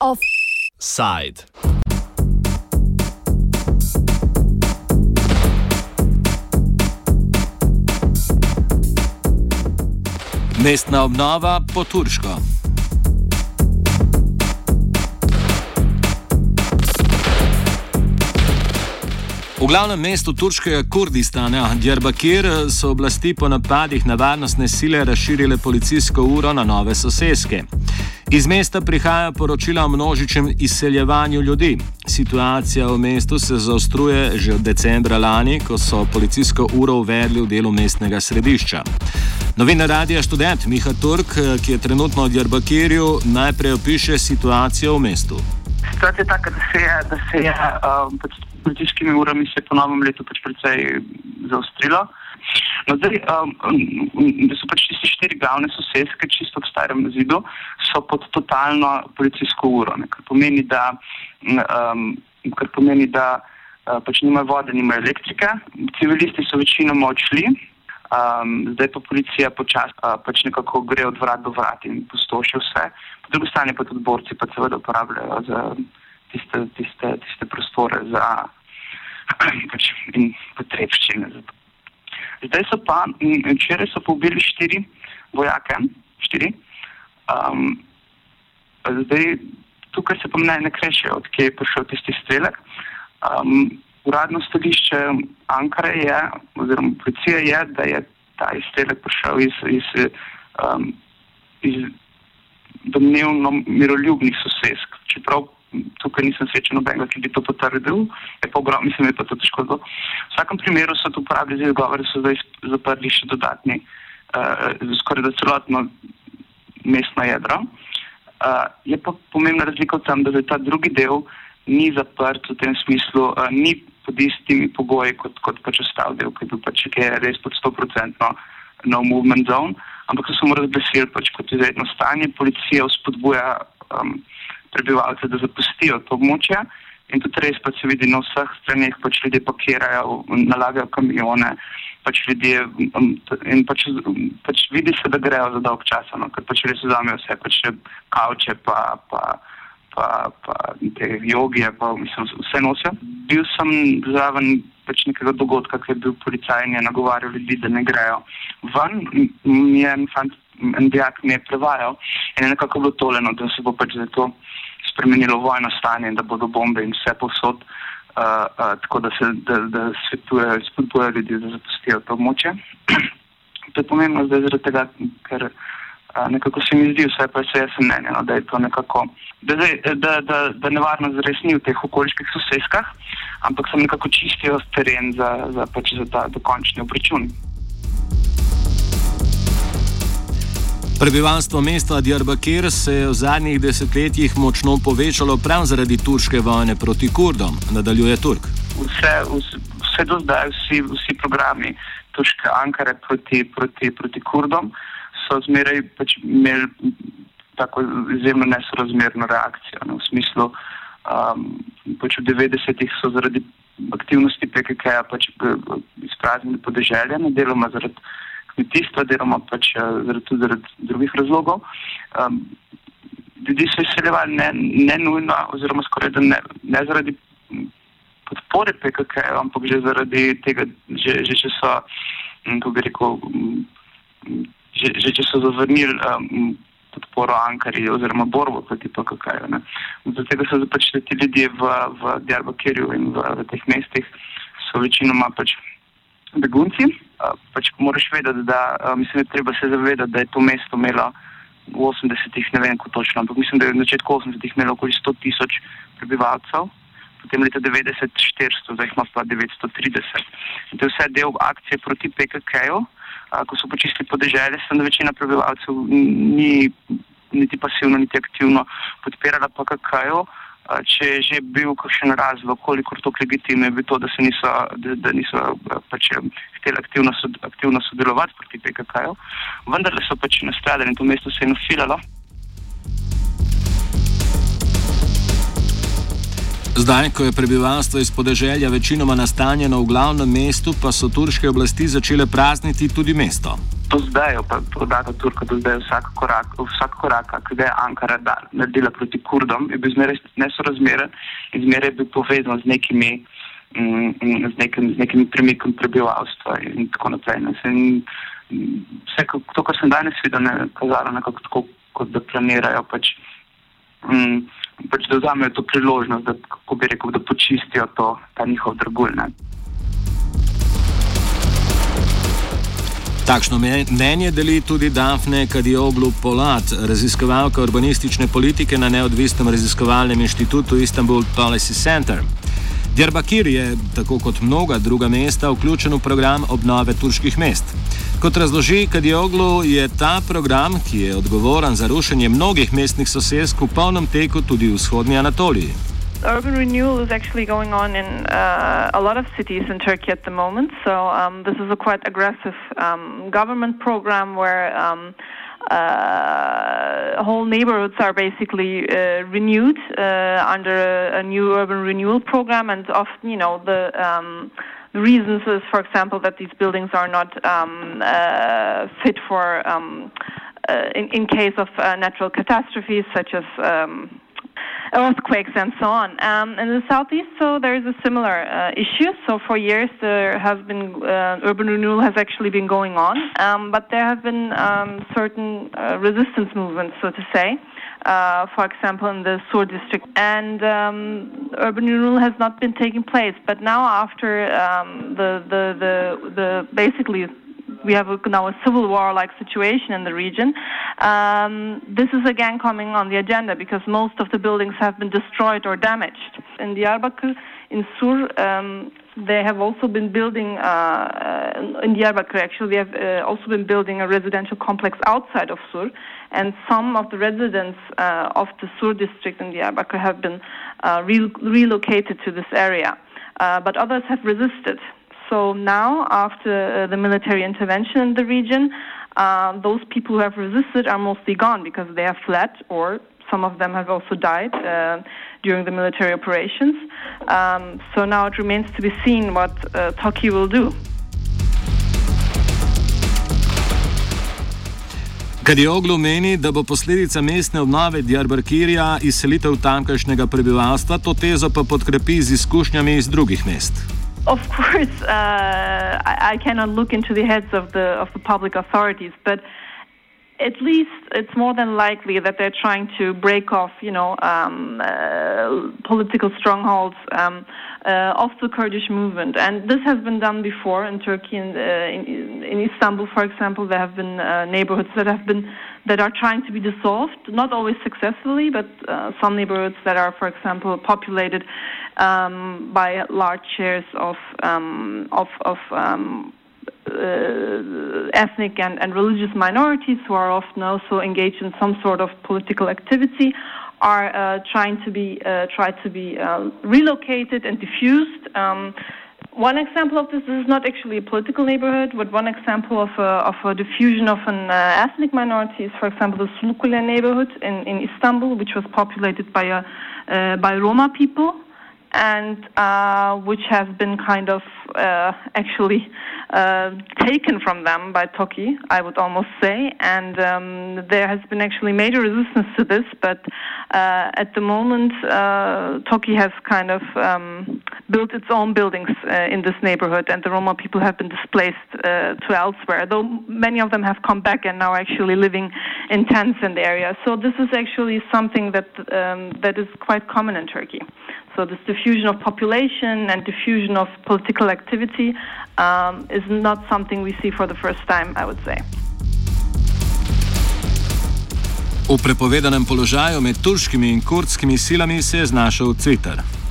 Offside. Mestna obnova po turško. V glavnem mestu turškega Kurdistana, Djerbakir, so oblasti po napadih na varnostne sile razširile policijsko uro na nove soseske. Iz mesta prihajajo poročila o množičnem izseljevanju ljudi. Situacija v mestu se zaostruje že od decembra lani, ko so policijsko uro uvedli v delu mestnega središča. Novinar Radija študent Miha Turk, ki je trenutno v Djerbakirju, najprej opiše situacijo v mestu. Situacija je taka, da se je, da se je um, pač političkimi urami se po novem letu pač precej zaostrilo. No, zdaj, um, da so pač tiste štiri glavne sosedske, čisto ob starem zidu, so pod totalno policijsko uro, ne, kar pomeni, da, um, kar pomeni, da uh, pač nimajo vode, nimajo elektrike. Civilisti so večinoma odšli, um, zdaj pa policija počasi uh, pač nekako gre od vrat do vrat in postoši vse. Po drugi strani pa tudi borci pa seveda uporabljajo za tiste, tiste, tiste prostore za pač, potrebščine. Zdaj so pa, včeraj so pobili štiri vojake, štiri. Um, zdaj, tukaj se pa mne ne kreše, odkje je prišel tisti strelek. Um, uradno stališče Ankare je, oziroma policija je, da je ta izstrelek prišel iz, iz, um, iz domnevno miroljubnih sosedsk. Čeprav tukaj nisem srečen nobenega, ki bi to potrdil, je pa ogromno, mislim, je pa to težko. V vsakem primeru so tu uporabili za izgovore, so zdaj zaprli še dodatni, uh, skoraj da celotno mestno jedro. Uh, je pa pomembna razlika v tem, da ta drugi del ni zaprt v tem smislu, uh, ni pod istimi pogoji kot, kot pač ostal del, ki je bil pač je res pod 100% no movement zone, ampak so samo razglasili pač kot izredno stanje, policija vzpodbuja um, prebivalce, da zapustijo to območje. In tudi res pa se vidi na vseh straneh, pač ljudje pakirajo, nalagajo kamione, pač ljudje um, in pač, pač vidi se, da grejo za dolg čas, no, ker pač res vzamejo vse, pač kavče, pa, pa, pa, pa te jogije, pa mislim, vse nosijo. Bil sem zraven pač nekega dogodka, ker je bil policaj in je nagovarjal ljudi, da ne grejo ven. Mi je en fant, en dijak mi je prevajal in je nekako bilo toleno, da se bo pač za to spremenilo vojno stanje in da bodo bombe in vse posod, uh, uh, tako da se da, da svetujejo in spodbujajo ljudi, da zapustijo to območje. to je pomembno zdaj zaradi tega, ker uh, nekako se mi zdi, vse pa se jaz mnenje, no, da je to nekako, da, da, da, da, da nevarnost res ni v teh okoliških soseskah, ampak se nekako čistijo teren za, za, pač za ta dokončni obračun. Prebivalstvo mesta Djarbakir se je v zadnjih desetletjih močno povečalo prav zaradi turške vojne proti Kurdom, nadaljuje Turk. Vse, vse do zdaj, vsi, vsi programi turške Ankare proti, proti, proti Kurdom so zmeraj pač imeli tako izjemno nesorazmerno reakcijo. Ne, v smislu, um, pač v 90-ih so zaradi aktivnosti PKK-ja pač izpraznili podeželje, deloma zaradi kmetijstva, deloma pač eh, zaradi, zaradi drugih razlogov. Um, ljudi so izseljevali ne, ne nujno, oziroma skoraj da ne, ne zaradi podpore PKK, ampak že zaradi tega, že, že če so, hm, kako bi rekel, hm, že, že če so zavrnili um, podporo Ankari oziroma borbo proti PKK. Zato tega so pač ti ljudje v, v Djarbakirju in v, v teh mestih so večinoma pač begunci. Pač moraš vedeti, da mislim, da treba se zavedati, da je to mesto imelo v 80-ih, ne vem, kako točno, ampak mislim, da je v začetku 80-ih imelo okoli 100 tisoč prebivalcev, potem leta 90 400, zdaj ima pa 930. In to je vse del akcije proti PKK-ju, ko so počistili podeželje, sem da večina prebivalcev ni niti pasivno, niti aktivno podpirala PKK-ju če je že bil kakšen razlog, koliko to legitimno je bilo to, da, niso, da, da niso pač hteli aktivno, aktivno sodelovati proti PKK-ju, vendar so pač nastradali in to mesto se je nafilalo. Zdaj, ko je prebivalstvo iz podeželja večinoma nastanjeno v glavnem mestu, pa so turške oblasti začele prazniti tudi mesto. To zdaj, pa podatek Turka, da zdaj vsak korak, vsak korak, ki ga je Ankara naredila proti Kurdom, je bil zmeraj nesorazmeren in zmeraj bil povezan z nekimi, mm, mm, z nekim, z nekim premikom prebivalstva in tako naprej. In vse, to, kar sem danes videl, je kazalo nekako tako, kot da planirajo. Pač, mm, pač da vzamejo to priložnost, da, rekel, da počistijo to, ta njihov drgulj. Takšno mnenje deli tudi Dafne Kadioglu Polat, raziskovalka urbanistične politike na neodvisnem raziskovalnem inštitutu Istanbul Policy Center. Djerbakir je, tako kot mnoga druga mesta, vključen v program obnove turških mest. Kot razloži Kadioglu, je ta program, ki je odgovoren za rušenje mnogih mestnih sosedsk, v polnem teku tudi v vzhodnji Anatoliji. Urban renewal is actually going on in uh, a lot of cities in Turkey at the moment. So, um, this is a quite aggressive um, government program where um, uh, whole neighborhoods are basically uh, renewed uh, under a, a, new urban renewal program, and often, you know, the um, reasons is, for example, that these buildings are not um, uh, fit for um, uh, in, in, case of uh, natural catastrophes such as um, earthquakes and so on. Um, in the southeast, so there is a similar uh, issue. So for years there has been uh, urban renewal has actually been going on, um, but there have been um, certain uh, resistance movements, so to say. Uh, for example, in the Sur district, and um, urban renewal has not been taking place. But now, after um, the, the the the basically we have a, now a civil war-like situation in the region. Um, this is again coming on the agenda because most of the buildings have been destroyed or damaged. In Diyarbakir, in Sur, um, they have also been building uh, uh in Diyarbakir. Actually, they have uh, also been building a residential complex outside of Sur, and some of the residents uh, of the Sur district in Diyarbakir have been uh, re- relocated to this area, uh, but others have resisted. So now, after the military intervention in the region, those people who have resisted are mostly gone because they have fled, or some of them have also died uh, during the military operations. Um, so now it remains to be seen what uh, Turkey will do. Kadioglu meni, da bo posledica mestne obnove Diyarbakirja izselitev tamkajšnjega prebivalstva, to tezo pa podkrepi z izkušnjami iz drugih mest. Of course, uh, I, I, cannot look into the heads of the of the public authorities, but at least it's more than likely that they're trying to break off, you know, um, uh, political strongholds um, uh, of the Kurdish movement, and this has been done before in Turkey and uh, in, in, Istanbul, for example. There have been uh, neighborhoods that have been that are trying to be dissolved, not always successfully, but uh, some neighborhoods that are, for example, populated um, by large shares of um, of, of um, uh, ethnic and, and religious minorities who are often also engaged in some sort of political activity are uh, trying to be uh, tried to be uh, relocated and diffused. Um, one example of this, this is not actually a political neighborhood, but one example of a, of a diffusion of an uh, ethnic minority is, for example, the Sulukule neighborhood in, in Istanbul, which was populated by, a, uh, by Roma people and uh, which has been kind of uh, actually uh, taken from them by Toki, I would almost say. And um, there has been actually major resistance to this, but uh, at the moment, uh, Toki has kind of um, built its own buildings uh, in this neighborhood, and the Roma people have been displaced to elsewhere, though many of them have come back and now actually living in tents in the area. So this is actually something that um, that is quite common in Turkey. So this diffusion of population and diffusion of political activity um, is not something we see for the first time, I would say. V prepovedanem položaju med turškimi in kurdskimi silami se je znašel Twitter.